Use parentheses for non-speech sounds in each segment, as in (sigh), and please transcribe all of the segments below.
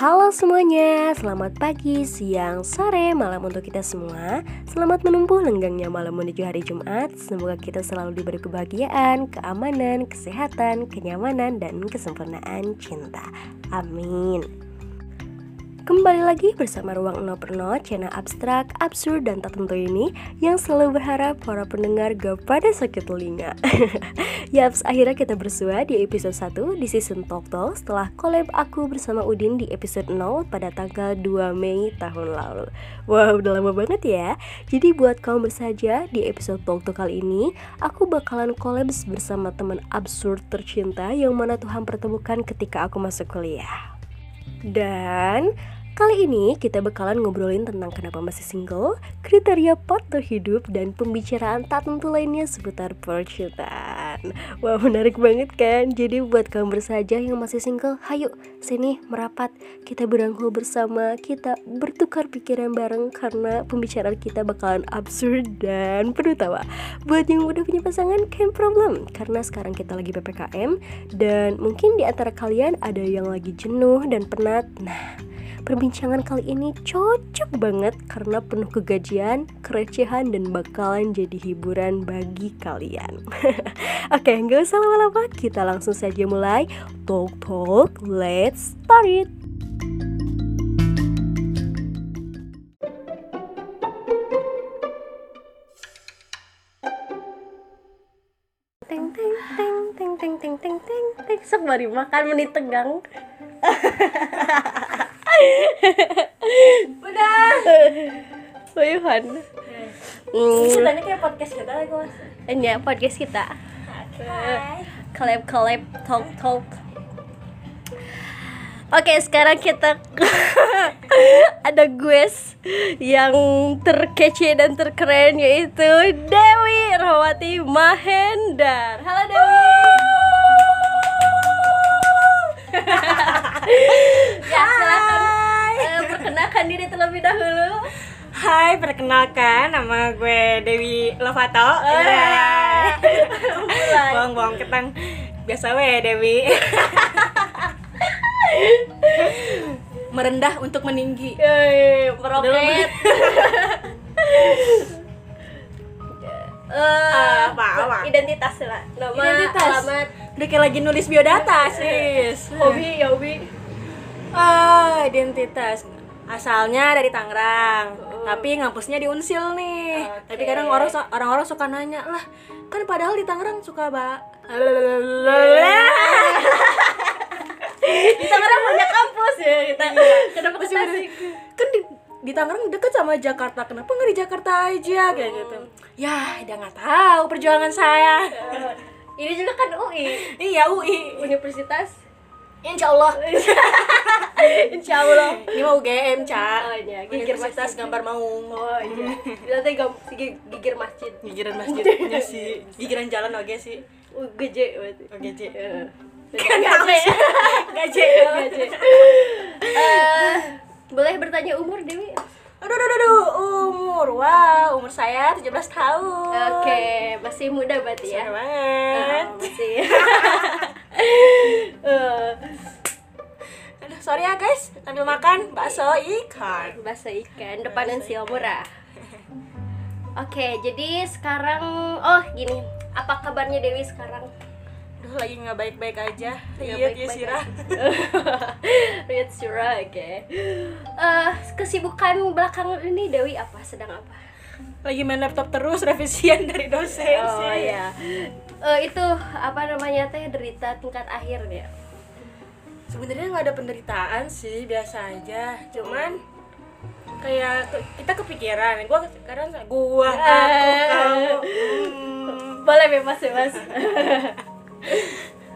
Halo semuanya, selamat pagi, siang, sore, malam untuk kita semua. Selamat menempuh lenggangnya malam menuju hari Jumat. Semoga kita selalu diberi kebahagiaan, keamanan, kesehatan, kenyamanan, dan kesempurnaan cinta. Amin Kembali lagi bersama Ruang No Perno, channel abstrak, absurd, dan tak tentu ini Yang selalu berharap para pendengar gak pada sakit telinga. (laughs) Yaps, akhirnya kita bersua di episode 1 di season Talk Talk Setelah collab aku bersama Udin di episode 0 pada tanggal 2 Mei tahun lalu. Wow, udah lama banget ya. Jadi buat kamu bersaja di episode Talk Talk kali ini Aku bakalan collab bersama teman absurd tercinta Yang mana Tuhan pertemukan ketika aku masuk kuliah. Dan Kali ini kita bakalan ngobrolin tentang kenapa masih single, kriteria partner hidup, dan pembicaraan tak tentu lainnya seputar percintaan. Wah menarik banget kan? Jadi buat kamu bersaja yang masih single, hayu sini merapat. Kita berangkul bersama, kita bertukar pikiran bareng karena pembicaraan kita bakalan absurd dan penuh tawa. Buat yang udah punya pasangan, can problem. Karena sekarang kita lagi PPKM dan mungkin di antara kalian ada yang lagi jenuh dan penat. Nah, Perbincangan kali ini cocok banget karena penuh kegajian, kerecehan, dan bakalan jadi hiburan bagi kalian. (laughs) Oke, nggak usah lama-lama, kita langsung saja mulai. Talk talk, let's start it. Teng teng teng teng teng teng teng teng teng makan menit tegang (laughs) Udah. Bayuhan. Hmm. Ceritanya kayak podcast kita lagi mas. Ini podcast kita. Hai. Collab collab talk talk. Oke, sekarang kita (laughs) ada guest yang terkece dan terkeren yaitu Dewi Rawati Mahendar. Halo Dewi. (laughs) ya, silakan perkenalkan diri terlebih dahulu. Hai, perkenalkan nama gue Dewi Lovato. Hai. Bohong-bohong ketang. Biasa we Dewi. (laughs) Merendah untuk meninggi. Yeay, meroket. (laughs) Eh, Apa, apa? Identitas lah. Nama, Identitas. alamat, Udah kayak lagi nulis biodata, sis. hobi, ya hobi. Ah, identitas. Asalnya dari Tangerang, tapi ngampusnya di Unsil nih. Oke. Tapi kadang orang orang-orang suka nanya lah, kan padahal di Tangerang suka ba (laughs) Di Tangerang banyak kampus ya kita. Kenapa ke. Tasik? kan di, di Tangerang deket sama Jakarta, kenapa nggak di Jakarta aja kayak gitu? Ya, dia nggak tahu perjuangan saya. Eh, Ini juga kan UI, iya UI, Universitas. Insya Allah. (laughs) Insya Allah. Ini mau UGM, Ca. Oh iya, gigir Universitas masjid. Gambar Maung. Oh iya. Nanti gam gigir, gigir masjid. Gigiran (laughs) masjidnya sih, gigiran jalan oke sih. UGJ berarti. Oke, Ci. Eh, Kan Gaje. Gaje. Gaje. Eh, boleh bertanya umur Dewi? Aduh, aduh, aduh, umur, wow, umur saya 17 tahun Oke, masih muda berarti ya. Seru banget Oh, masih. (laughs) Eh, Aduh, sorry ya guys, sambil makan bakso ikan bahasa ikan depan Ensil murah. Oke, jadi sekarang oh gini, apa kabarnya Dewi sekarang? Aduh, lagi nggak baik-baik aja Iya, dia sirah (laughs) Riyad Syrah, oke. Eh, kesibukan belakangan ini Dewi apa? Sedang apa? Lagi main laptop terus, revisian dari dosen Oh sih ya. Eh, itu apa namanya teh derita tingkat akhir ya. Sebenarnya nggak ada penderitaan sih, biasa aja Cuman kayak kita kepikiran gua sekarang gua aku Eh. kamu hmm. (laughs) Boleh bebas bebas. (laughs)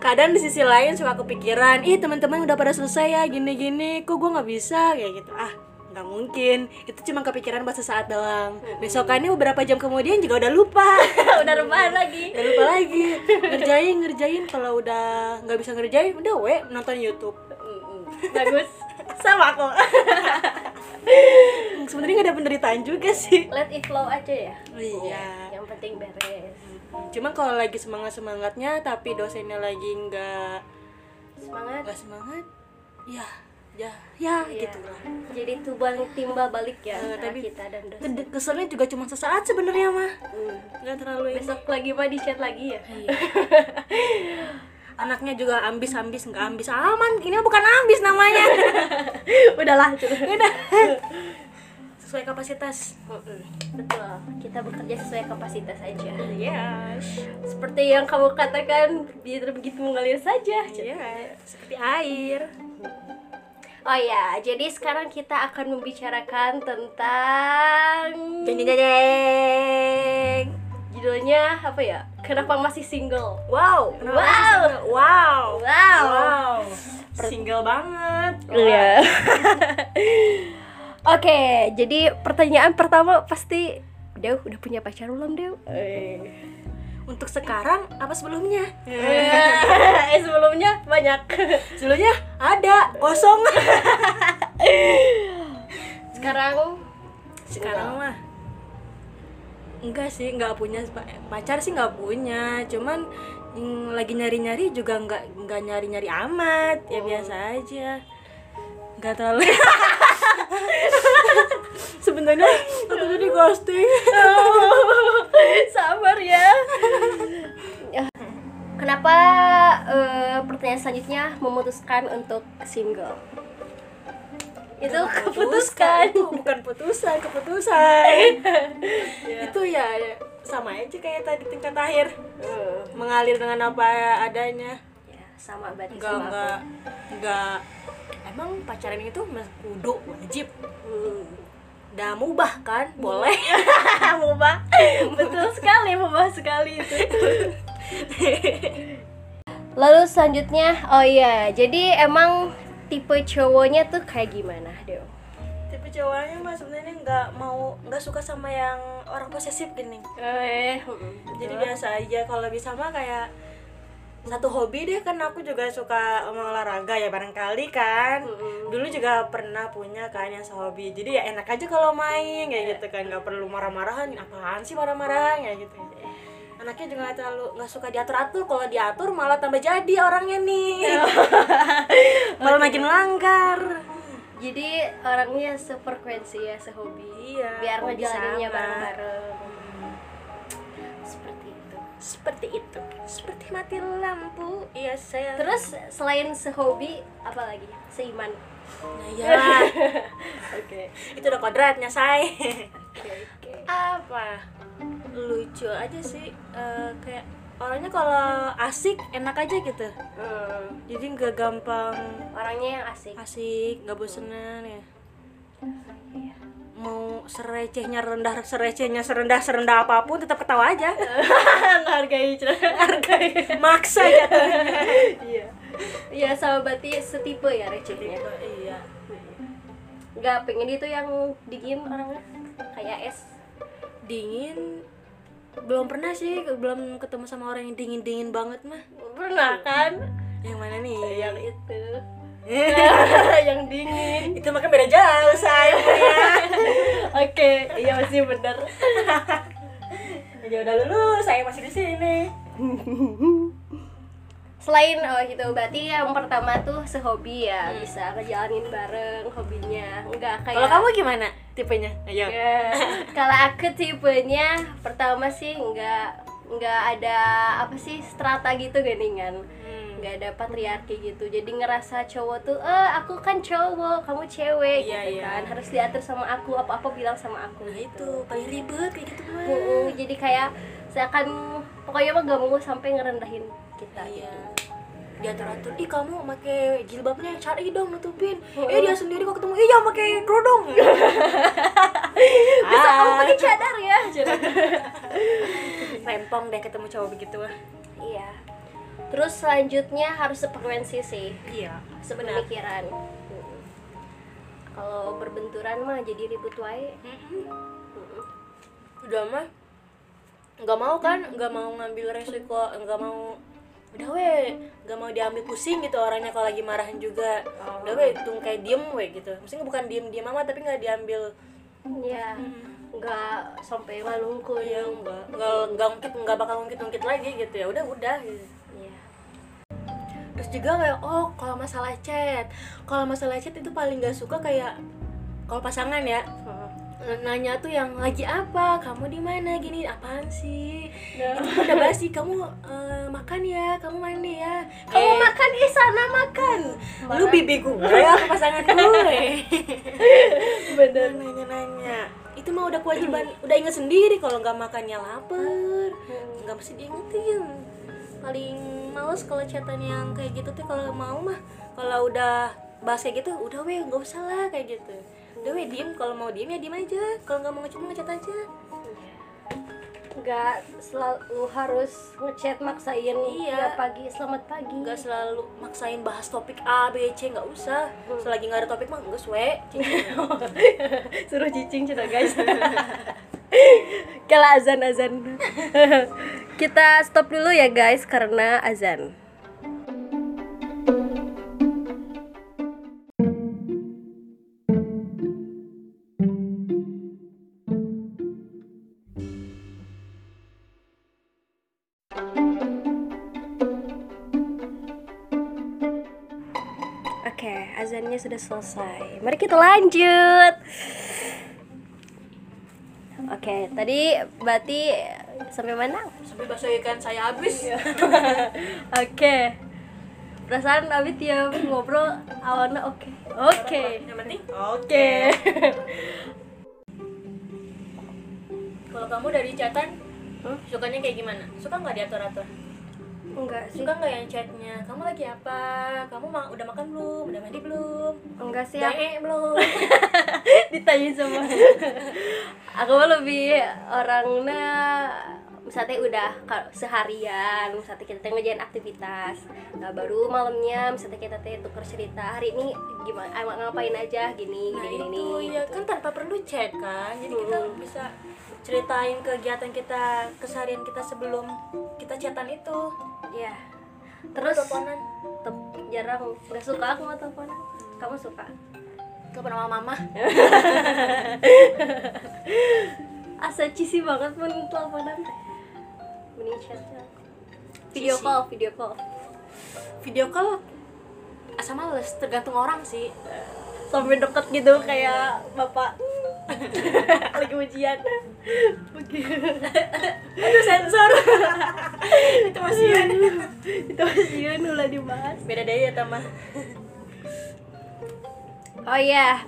kadang di sisi lain suka kepikiran ih teman-teman udah pada selesai ya gini-gini kok gue nggak bisa kayak gitu ah nggak mungkin. Itu cuma kepikiran buat sesaat doang. Besokannya beberapa jam kemudian juga udah lupa. (laughs) Udah rebahan lagi. udah lupa lagi. Ngerjain ngerjain. Kalau udah nggak bisa ngerjain udah we nonton YouTube. Bagus. sama kok (laughs) sebenarnya nggak ada penderitaan juga sih. Let it flow aja ya. iya. Yang penting beres. cuma kalau lagi semangat semangatnya tapi dosennya lagi nggak Semangat. nggak semangat ya ya ya Iya. gitu lah Jadi tumbal timbal balik ya antara tapi- kita dan dosen. Keselnya juga cuma sesaat sebenarnya mah Hmm. nggak terlalu ini Besok lagi mah di chat lagi ya. Iya. anaknya juga ambis ambis nggak ambis aman ini bukan ambis namanya (laughs) Udahlah, cukup. udah (laughs) sesuai kapasitas Betul. Kita bekerja sesuai kapasitas aja. yes Seperti yang kamu katakan, biar begitu mengalir saja. iya seperti air Oh ya, jadi sekarang kita akan membicarakan tentang jeng jeng jeng judulnya apa ya? Kenapa masih single? wow Wow. single? wow Wow. wow single banget Iya. (laughs) Oke, jadi pertanyaan pertama pasti Dew udah punya pacar belum Dew? Untuk sekarang apa sebelumnya? (laughs) Eh sebelumnya banyak. (laughs) sebelumnya ada kosong. (laughs) Sekarang? Sekarang mah enggak sih nggak punya pa- pacar sih nggak punya. Cuman yang lagi nyari nyari juga nggak nggak nyari nyari amat. Ya biasa aja. Nggak terlalu sebenarnya aku tuh di ghosting. (laughs) Sabar ya. Kenapa eh, pertanyaan selanjutnya memutuskan untuk single? Itu keputuskan. itu bukan putusan keputusan. (laughs) Itu ya sama aja kayak tadi tingkat akhir. Mengalir dengan apa adanya. Ya, sama berarti enggak sama enggak enggak emang pacaran itu mas kudu wajib. Hmm. udah mubah kan? Boleh. (laughs) Mubah. Betul sekali mubah sekali itu. Lalu selanjutnya oh iya jadi emang tipe cowoknya tuh kayak gimana Dew? tipe cowoknya mah sebenarnya nggak mau nggak suka sama yang orang posesif gini. Eh jadi biasa aja. Kalau bisa mah kayak satu hobi deh kan aku juga suka olahraga ya barangkali kan. Mm-mm. dulu juga pernah punya kan yang sehobi. Jadi ya enak aja kalau main kayak gitu kan. Nggak perlu marah-marahan apaan sih marah-marah ya gitu. Anaknya juga nggak terlalu nggak suka diatur atur kalau diatur malah tambah jadi orangnya nih. (laughs) (laughs) Malah makin langgar jadi orangnya sefrekuensi ya sehobi. Iya, biar ngejalaninnya bareng-bareng seperti itu. Seperti mati lampu. Iya saya terus selain sehobi apa lagi? Seiman. Nah, ya (laughs) oke. Itu udah kodratnya say. (laughs) Oke oke. Apa? Lucu aja sih eh, kayak orangnya kalau asik enak aja gitu. Hmm, jadi nggak gampang orangnya yang asik. asik nggak bosenan ya. Iya. Mau serecehnya rendah serecehnya serendah serendah apa pun tetap ketawa aja. (laughs) Hargai hargai (laughs) maksa jatuhnya. Iya. Iya sama berarti setipe ya recehnya iya. Nggak pengen itu yang dingin orangnya kayak es. Dingin. Belum pernah sih belum ketemu sama orang yang dingin dingin banget mah. Pernah kan? Yang mana nih? Yang itu (laughs) yang dingin. Itu makan beda jauh saya (laughs) oke iya masih bener. (laughs) Ya udah lulus saya masih di sini. Selain oh gitu berarti yang pertama tuh sehobi ya bisa ngejalanin bareng hobinya. Enggak kayak kalau kamu gimana tipenya? Ayo. Ya, kalau aku tipenya pertama sih nggak nggak ada apa sih strata gitu geningan Hmm. Nggak ada patriarki gitu. Jadi ngerasa cowok tuh eh aku kan cowok kamu cewek Iya, gitu iya. kan. Harus diatur sama aku apa apa bilang sama aku nah gitu. itu. Paling ribet kayak gitu mah Mm-mm, jadi kayak seakan pokoknya mah gak mau sampai ngerendahin kita iya. gitu. diatur atur. Ih kamu pakai jilbabnya cari dong nutupin. Oh. eh dia sendiri kok ketemu. Iya pakai kerudung. (laughs) Bisa kamu Ah. pakai cadar ya (laughs) rempong deh ketemu cowok begitu iya terus selanjutnya harus sefrekuensi sih. Iya sepemikiran. Mm. kalau berbenturan mah jadi ribut wae. Udah mah nggak mau kan nggak mau ngambil resiko nggak mau udah weh nggak mau diambil pusing gitu orangnya kalau lagi marahan juga. Udah weh tung kayak diem weh gitu. Maksudnya bukan diem diem amat tapi nggak diambil. Ya nggak sampai ngalungkul ya nggak nggak nggak ungkit nggak bakal ungkit ungkit lagi gitu ya. Udah udah gitu. Terus juga kayak oh kalau masalah chat. Kalau masalah chat itu paling gak suka kayak kalau pasangan ya nanya tuh yang lagi apa? Kamu di mana? Gini apaan sih? Itu kan udah basi kamu eh, makan ya? Kamu mandi ya? Kamu Eh, makan? Di sana makan. Lu bibi gue ya ke pasangan gue bener. Nanya nanya itu mah udah kewajiban udah inget sendiri kalau nggak makannya lapar. Nggak mesti diingetin paling males kalau chatan yang kayak gitu tuh kalau mau mah kalau udah bahas kayak gitu udah weh nggak usah lah kayak gitu. Udah weh diem kalau mau diem ya diem aja kalau nggak mau ngechat ngechat aja. Nggak selalu harus ngechat maksain Iya. ya pagi selamat pagi. Nggak selalu maksain bahas topik A B C nggak usah. Selagi nggak ada topik mah nggak we (laughs) suruh cicing cina guys. (laughs) Kalau azan azan (laughs) kita stop dulu ya guys karena azan Oke, azannya sudah selesai. Mari kita lanjut. Oke, tadi berarti sampai mana? sampai bakso ikan saya habis (laughs) Oke. Perasaan Abid ya ngobrol awalnya oke. Oke. yang penting Oke. kalau kamu dari chatan Hmm? sukanya kayak gimana suka nggak diatur atur Enggak sih. suka nggak yang chatnya kamu lagi apa kamu ma- udah makan belum udah mandi belum Enggak sih. eh belum (laughs) ditanya sama. (laughs) aku mah lebih orangnya misalnya udah seharian misalnya kita ngerjain aktivitas nah baru malamnya misalnya kita teh tukar cerita hari ini gimana emang ngapain aja gini nah gini itu gini ya gitu. kan tanpa perlu chat kan jadi kita Hmm. bisa ceritain kegiatan kita keseharian kita sebelum kita chatan itu. Ya terus? Teleponan? Tep- jarang. Nggak suka aku sama teleponan. Kamu suka? Telepon sama mama. (laughs) Asa cheesy banget pun teleponan. Mending chat video call video call. Video call asa males tergantung orang sih. Sampai deket gitu kayak bapak (laughs) lagi ujian. Aduh sensor. (laughs) Itu masih itu masih ulah dibahas. Beda deh ya teman oh iya.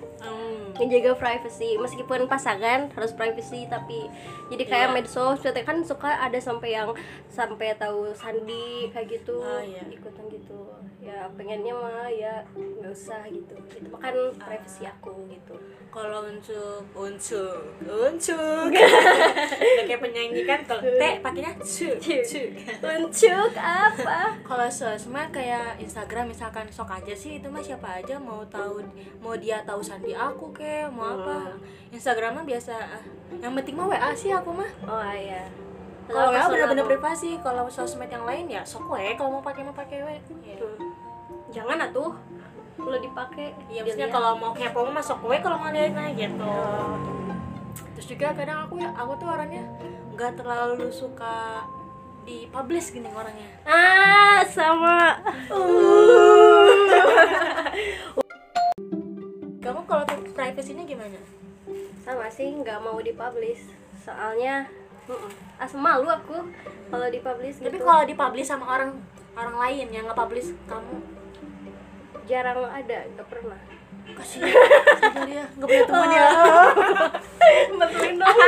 Menjaga privacy. Meskipun pasangan harus privacy tapi jadi kayak Iya. medsos kan suka ada sampai yang sampai tahu sandi kayak gitu Ah, iya. ikutan gitu. Ya pengennya mah ya nggak usah gitu. Itu mah kan privacy aku gitu. Kalau unsuk unsuk (laughs) udah kayak penyanyi kan kalau T pakainya cu cu. Uncuk apa? Kalau sosmed kayak Instagram misalkan sok aja sih itu mah siapa aja mau tahu mau dia tahu sandi aku ke mau apa? Instagram mah biasa ah, yang penting mah WA sih aku mah. Oh iya. Kalau WA bener-bener privasi kalau sosmed yang lain ya sok we kalau mau pakai mau pakai we. Ya. Hmm. jangan atuh. Kalau dipakai Iya maksudnya kalau mau kepo mah masuk gue kalau mau lihat nah gitu. Terus juga kadang aku ya aku tuh orangnya nggak terlalu suka di publish gini orangnya. ah sama. kalau (laughs) privasinya gimana? sama sih nggak mau dipublish. Soalnya mm-mm, as malu aku kalau dipublish Tapi gitu. kalau dipublish sama orang orang lain yang nge-publish kamu? Jarang ada nggak pernah. Kasihan. Kasihan dia nggak punya teman ya. (laughs) Betul dong.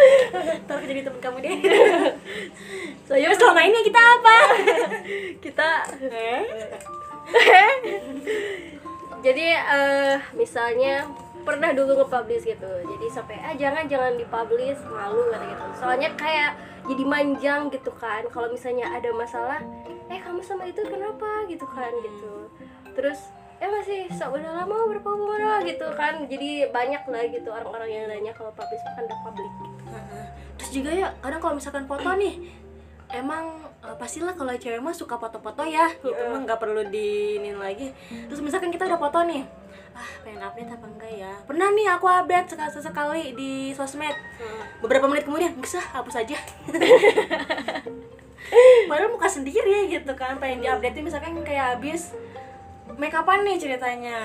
(laughs) Tapi jadi teman kamu deh. Terus selama ini kita apa? (laughs) Kita eh? jadi eh misalnya pernah dulu nge-publish gitu. Jadi sampai ah jangan jangan dipublish malu kata gitu. Soalnya kayak jadi manjang gitu kan. Kalau misalnya ada masalah eh kamu sama itu kenapa? gitu kan gitu. Terus eh masih so, udah lama berapa bulan gitu kan. Jadi banyak lah gitu orang-orang yang nanya kalau publish kan udah publik gitu. Terus juga ya kadang kalau misalkan foto (clears throat) nih emang eh, pastilah kalau cewek mah suka foto-foto ya. Itu mah nggak perlu diinin lagi. Terus misalkan kita udah foto nih ah pengen update apa enggak ya? Pernah nih aku update sekali sekali di sosmed. Beberapa menit kemudian nggak usah hapus aja. (laughs) Padahal muka sendiri gitu kan pengen diupdate misalkan kayak habis make upan nih ceritanya.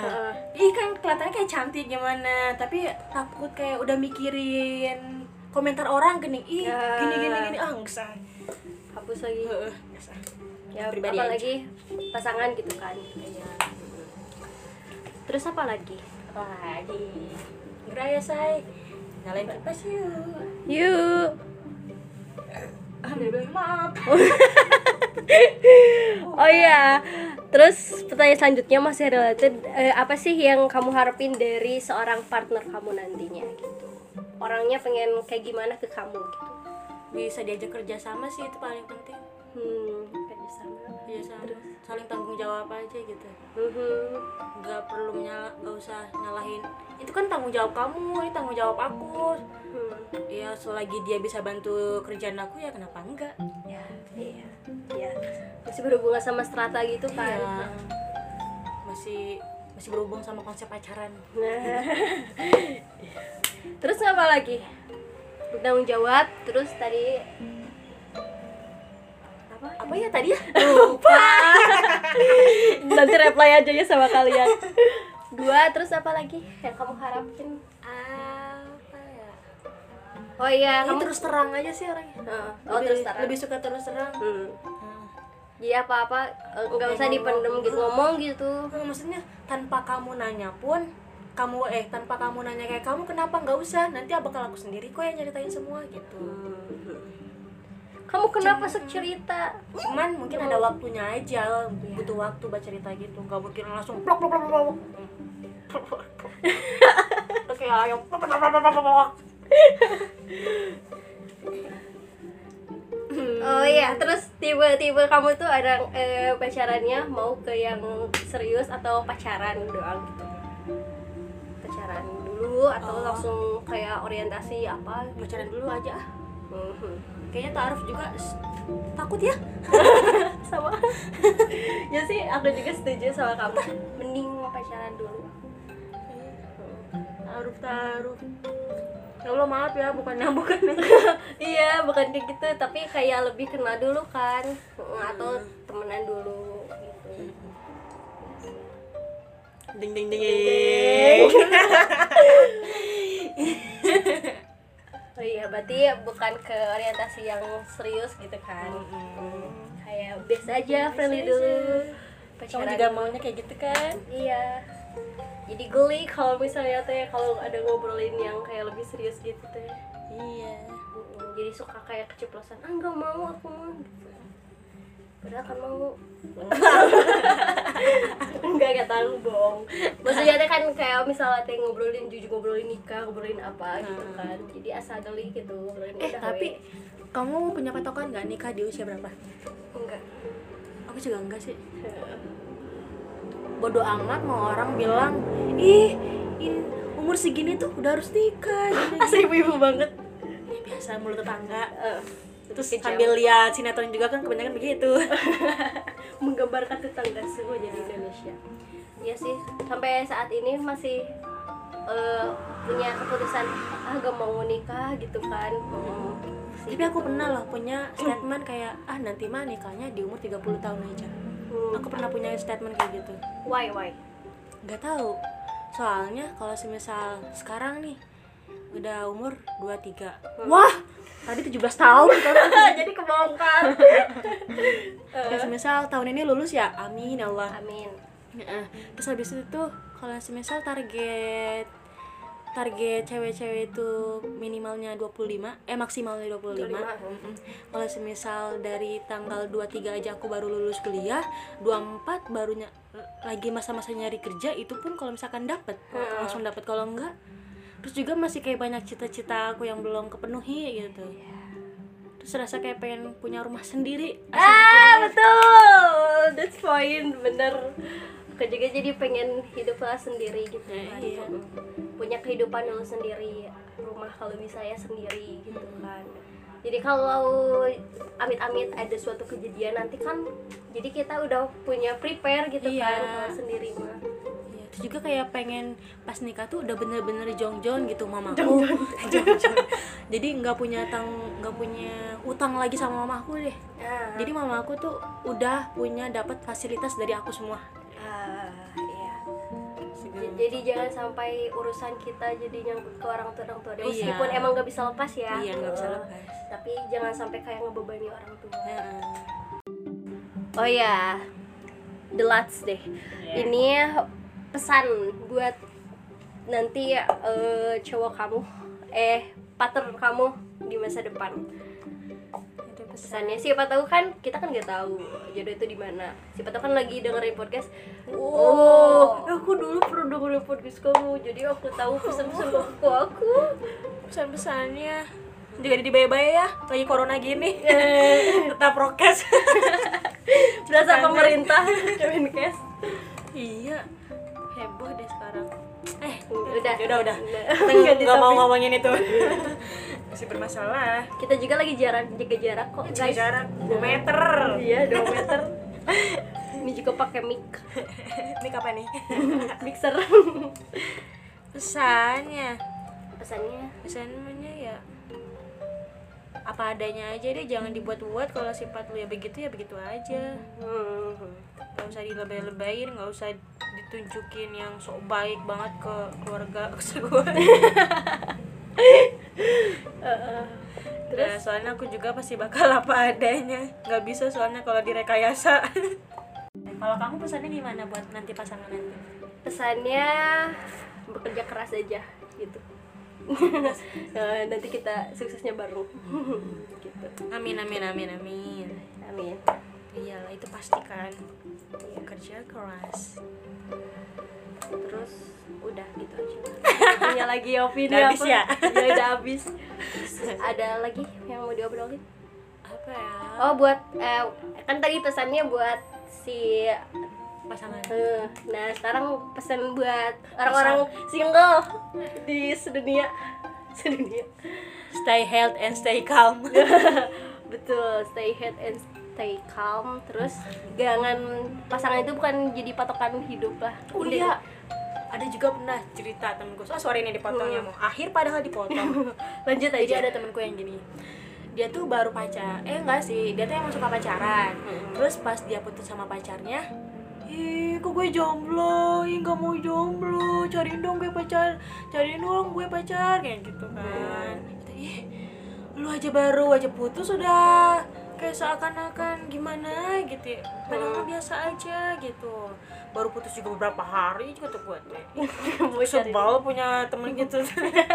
Ih kan kelihatannya kayak cantik gimana tapi takut kayak udah mikirin komentar orang gini ih Ya. gini gini gini. Ah nggak usah hapus lagi. Usah. ya apalagi pasangan gitu kan terus apa lagi? Lagi. Geraya say. Nyalain kipas yuk. Yuk. Ah dia bilang maaf oh iya. Terus pertanyaan selanjutnya masih related eh, apa sih yang kamu harapin dari seorang partner kamu nantinya? Gitu orangnya pengen kayak gimana ke kamu gitu? Bisa diajak kerja sama sih itu paling penting. Hmm kerja sama. Kerja sama saling tanggung jawab aja gitu. Mhm. nggak perlu nyala nggak usah nyalahin. Itu kan tanggung jawab kamu ini tanggung jawab aku. Hmm. ya selagi dia bisa bantu kerjaan aku ya kenapa enggak? Ya iya. Iya. Masih berhubungan sama strata gitu kan? Iya. masih masih berhubung sama konsep pacaran. Nah. (laughs) terus apa lagi? Bertanggung jawab terus tadi apa ya tadi ya? Lupa. (laughs) Nanti reply aja ya sama kalian. Dua terus apa lagi? Yang kamu harapin. Apa ya? Oh iya kamu kamu terus terang aja sih orangnya. Heeh. oh lebih, terus terang. lebih suka terus terang. Hmm. Hmm. jadi apa apa nggak usah dipendem gitu ngomong gitu. Maksudnya tanpa kamu nanya pun kamu eh tanpa kamu nanya kayak kamu kenapa nggak usah? Nanti bakal aku sendiri kok yang ceritain semua gitu kamu kenapa sok cerita cuman mungkin ada waktunya aja butuh waktu buat cerita gitu nggak mungkin langsung plok plok plok plok plok (laughs) oke ayo plok plok plok plok plok (laughs) Oh iya, terus tiba-tiba kamu tuh ada eh, pacarannya mau ke yang serius atau pacaran doang gitu? Pacaran dulu atau Oh. langsung kayak orientasi apa? pacaran dulu aja kayaknya taaruf juga takut ya? (laughs) Sama. ya sih, aku juga setuju sama kamu. Mending pacaran dulu. taaruf taaruf. Ya Allah maaf ya bukannya bukan (laughs) iya, bukan kayak gitu, tapi kayak lebih kenal dulu kan, Mm, atau temenan dulu gitu. ding ding. Ding ding (laughs) Oh iya, berarti bukan ke orientasi yang serius gitu kan? Kayak biasa aja, friendly dulu. kamu juga maunya kayak gitu kan Iya. Jadi geli kalau misalnya teh kalau ada ngobrolin yang kayak lebih serius gitu teh. iya Jadi suka kayak keceplosan, ah nggak mau aku mau gitu. Padahal kan mau. (laughs) Enggak gak tahu bohong. Maksudnya kan kayak misalnya teh ngobrolin jujur ngobrolin nikah, ngobrolin apa gitu kan. Jadi asal geli gitu ngobrolin eh tapi we. kamu punya patokan nggak nikah di usia berapa enggak. aku juga enggak sih bodoh amat mau orang bilang ih in, umur segini tuh udah harus nikah (laughs) Asli ibu-ibu banget. gini." biasa mulut tetangga Eh, terus kejam. sambil lihat sinetron juga kan kebanyakan begitu. (laughs) Menggambarkan tetangga semua jadi Indonesia. Iya sih, sampai saat ini masih eh, punya keputusan ah gak mau nikah gitu kan. Hmm, tapi aku pernah loh punya statement kayak ah nanti mah nikahnya di umur 30 tahun aja. Hmm, aku pernah punya statement kayak gitu. Why why? nggak tahu. Soalnya kalau semisal sekarang nih udah umur 23 wah tadi 17 tahun kan (laughs) jadi kebongkar. (laughs) ya semisal tahun ini lulus ya amin ya Allah Amin. Terus habis itu kalau semisal target target cewek-cewek itu minimalnya 25 eh maksimalnya 25, 25. Mm-mm. kalau semisal dari tanggal 23 aja aku baru lulus kuliah 24 barunya lagi masa-masa nyari kerja itu pun kalau misalkan dapat Heeh. langsung dapat kalau enggak terus juga masih kayak banyak cita-cita aku yang belum kepenuhi gitu terus rasa kayak pengen punya rumah sendiri Ah betul, that's point bener. Aku juga jadi pengen hidup lah sendiri gitu Nah, kan. iya. Punya kehidupan dulu sendiri, rumah kalau bisa ya sendiri gitu kan. jadi kalau amit-amit ada suatu kejadian nanti kan jadi kita udah punya prepare gitu Iya. kan kalau sendiri mah terus juga kayak pengen pas nikah tuh udah bener-bener jong-jong gitu mamaku. (laughs) Jong-jong. jadi nggak punya tang nggak punya utang lagi sama mamaku deh. Ah, jadi mamaku tuh udah punya dapat fasilitas dari aku semua. Ah, iya. Jadi jangan sampai urusan kita jadi nyangkut ke orang tua orang tua. Deh. Iya. meskipun emang nggak bisa lepas ya. Iya nggak bisa Eh, lepas. Tapi jangan sampai kayak ngebebani orang tua. Oh ya the last deh. Iya. ini pesan buat nanti eh, cowok kamu eh partner kamu di masa depan. Pesan. Pesannya siapa tahu kan kita kan nggak tahu jodoh itu di mana. Siapa tahu kan lagi dengerin podcast Oh. oh. aku dulu pernah dengerin podcast kamu jadi aku tahu pesan-pesan aku aku. Pesan-pesannya. Juga di bye-bye ya lagi corona gini. Eh. (laughs) tetap prokes. (laughs) Berasa pemerintah (laughs) Kemenkes iya udah. Udah. Udah. (laughs) Nggak mau topik. ngomongin itu. Masih bermasalah. Kita juga lagi jarak jaga jarak kok jaga guys. jarak. 2 meter. Iya 2 meter. Ini juga pakai mic. (laughs) Ini kapan nih? (laughs) Mixer. Pesannya. Pesannya? Pesannya ya apa adanya aja deh. Jangan dibuat-buat kalau sifat lu ya begitu ya begitu aja. Hmm. nggak usah dilebay-lebayin nggak usah ditunjukin yang sok baik banget ke keluarga (laughs) gue (laughs) Terus? Soalnya aku juga pasti bakal apa adanya. Nggak bisa soalnya kalau direkayasa. (laughs) Kalau kamu pesannya gimana buat nanti pasangan nanti? Pesannya bekerja keras aja gitu. Nah, nanti kita suksesnya bareng gitu. Amin amin amin amin. Amin. Iyalah itu pasti kan. Kerja keras terus udah gitu aja. (laughs) Punya lagi opini Udah habis ya? ya udah habis. (laughs) Ada lagi yang mau diobrolin? Apa ya? Oh buat eh, kan tadi pesannya buat si pasangan. eh, nah sekarang pesan buat orang-orang single di sedunia. (laughs) Sedunia. Stay health and stay calm. Betul stay head and stay calm terus jangan pasangan itu bukan jadi patokan hidup lah. Oh iya. Ada juga pernah cerita temenku oh sorry ini dipotongnya mau akhir padahal dipotong. (laughs) Lanjut jadi aja. ada temenku yang gini. Dia tuh baru pacar. Eh enggak sih. Dia tuh emang suka pacaran. Terus pas dia putus sama pacarnya ih kok gue jomblo? Ih nggak mau jomblo. Cariin dong gue pacar. Cariin dong gue pacar. Kayak gitu kan. Kata, ih lu aja baru aja putus udah kayak seakan-akan gimana gitu ya. Padahal mah biasa aja gitu. Baru putus juga beberapa hari juga tuh gue teh. Sebal punya temen gitu.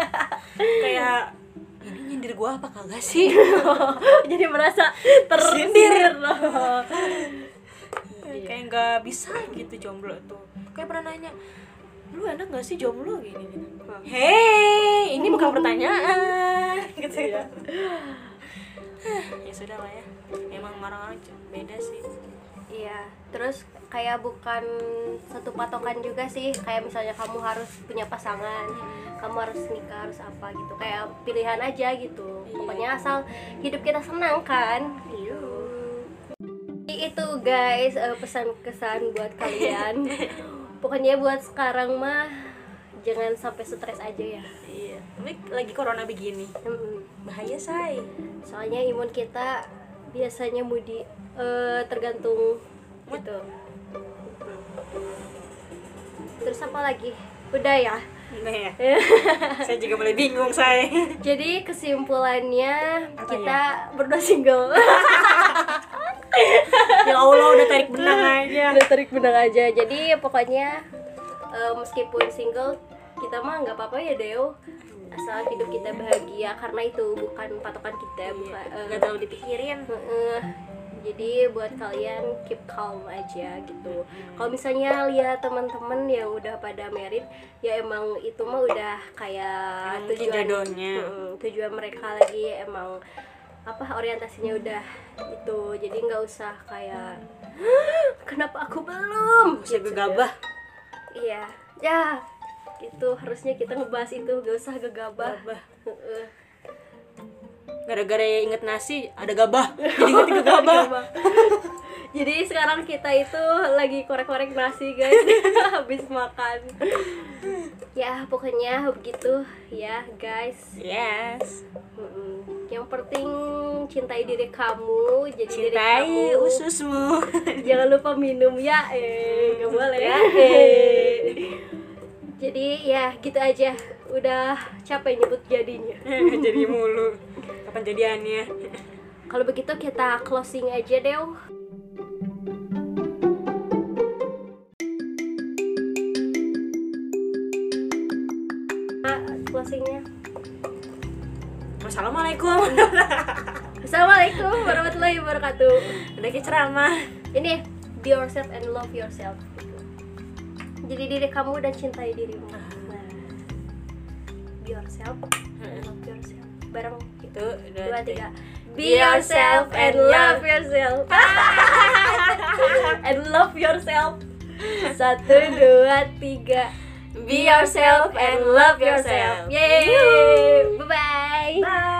(laughs) Kayak ini nyindir gua apa kagak sih? (laughs) Jadi merasa Sindir. tersindir. Loh kayak nggak bisa gitu jomblo tuh. Kayak pernah nanya lu enak gak sih jomblo? Gini gini. Hei ini bukan pertanyaan. (laughs) Gitu ya (laughs) ya sudah lah ya emang orang-orang beda sih Iya, terus kayak bukan satu patokan juga sih. Kayak misalnya kamu harus punya pasangan, kamu harus nikah, harus apa gitu. Kayak pilihan aja gitu. Iya. Pokoknya asal hidup kita senang kan. iya Itu guys eh, pesan kesan buat kalian. (laughs) Pokoknya buat sekarang mah jangan sampai stres aja ya. Tapi lagi corona begini Hmm. bahaya say Soalnya imun kita biasanya mudi eh, tergantung gitu. Terus apa lagi? Udah ya. nah ya (laughs) saya juga mulai bingung say Jadi kesimpulannya kita berdua single. (laughs) ya Allah udah tarik benang aja Udah tarik benang aja. Jadi pokoknya eh, meskipun single kita mah nggak apa-apa ya Deo. Asal hidup kita bahagia karena itu bukan patokan kita, bukan eh, nggak terlalu dipikirin. Heeh. jadi buat kalian keep calm aja gitu. Kalau misalnya lihat teman-teman yang udah pada merit ya emang itu mah udah kayak Emang tujuan. Heeh, tujuan mereka lagi emang apa orientasinya udah itu. Jadi nggak usah kayak kenapa aku belum? Bisa gegabah. Iya. Ya itu harusnya kita ngebahas itu gak usah gegabah Gegabah. Gara-gara inget nasi ada gabah jadi inget (laughs) ke gabah Jadi sekarang kita itu lagi korek-korek nasi guys (laughs) habis makan. Ya pokoknya begitu ya guys. yes. Yang penting cintai diri kamu, jadi diri cintai kamu. ususmu Jangan lupa minum ya, eh nggak boleh ya. Ya, eh. (laughs) Jadi ya gitu aja. Udah capek nyebut jadinya. (laughs) jadi mulu kapan jadiannya (laughs) Kalau begitu kita closing aja deh. Ah, closingnya. Wassalamualaikum (laughs) Assalamualaikum warahmatullahi wabarakatuh. udah ceramah Ini be yourself and love yourself. Jadi diri kamu dan cintai dirimu. Nah, be yourself and love yourself. Bareng itu dua tiga. Be yourself and love yourself. and love yourself. Satu dua tiga. Be yourself and love yourself. Yeay. Bye bye. Bye.